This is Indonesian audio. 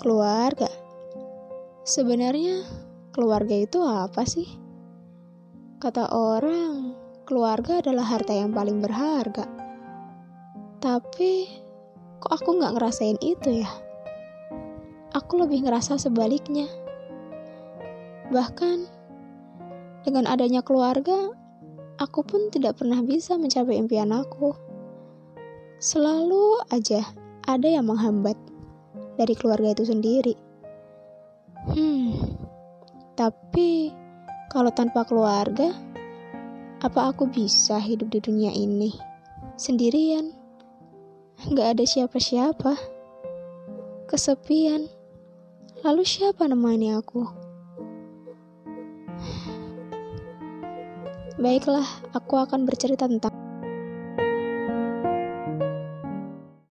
Keluarga. Sebenarnya keluarga itu apa sih? Kata orang, keluarga adalah harta yang paling berharga. Tapi kok aku nggak ngerasain itu ya? Aku lebih ngerasa sebaliknya. Bahkan dengan adanya keluarga, aku pun tidak pernah bisa mencapai impian aku. Selalu aja ada yang menghambat dari keluarga itu sendiri. Hmm, tapi kalau tanpa keluarga, apa aku bisa hidup di dunia ini sendirian? Gak ada siapa-siapa, kesepian. Lalu siapa nemani aku? Baiklah, aku akan bercerita tentang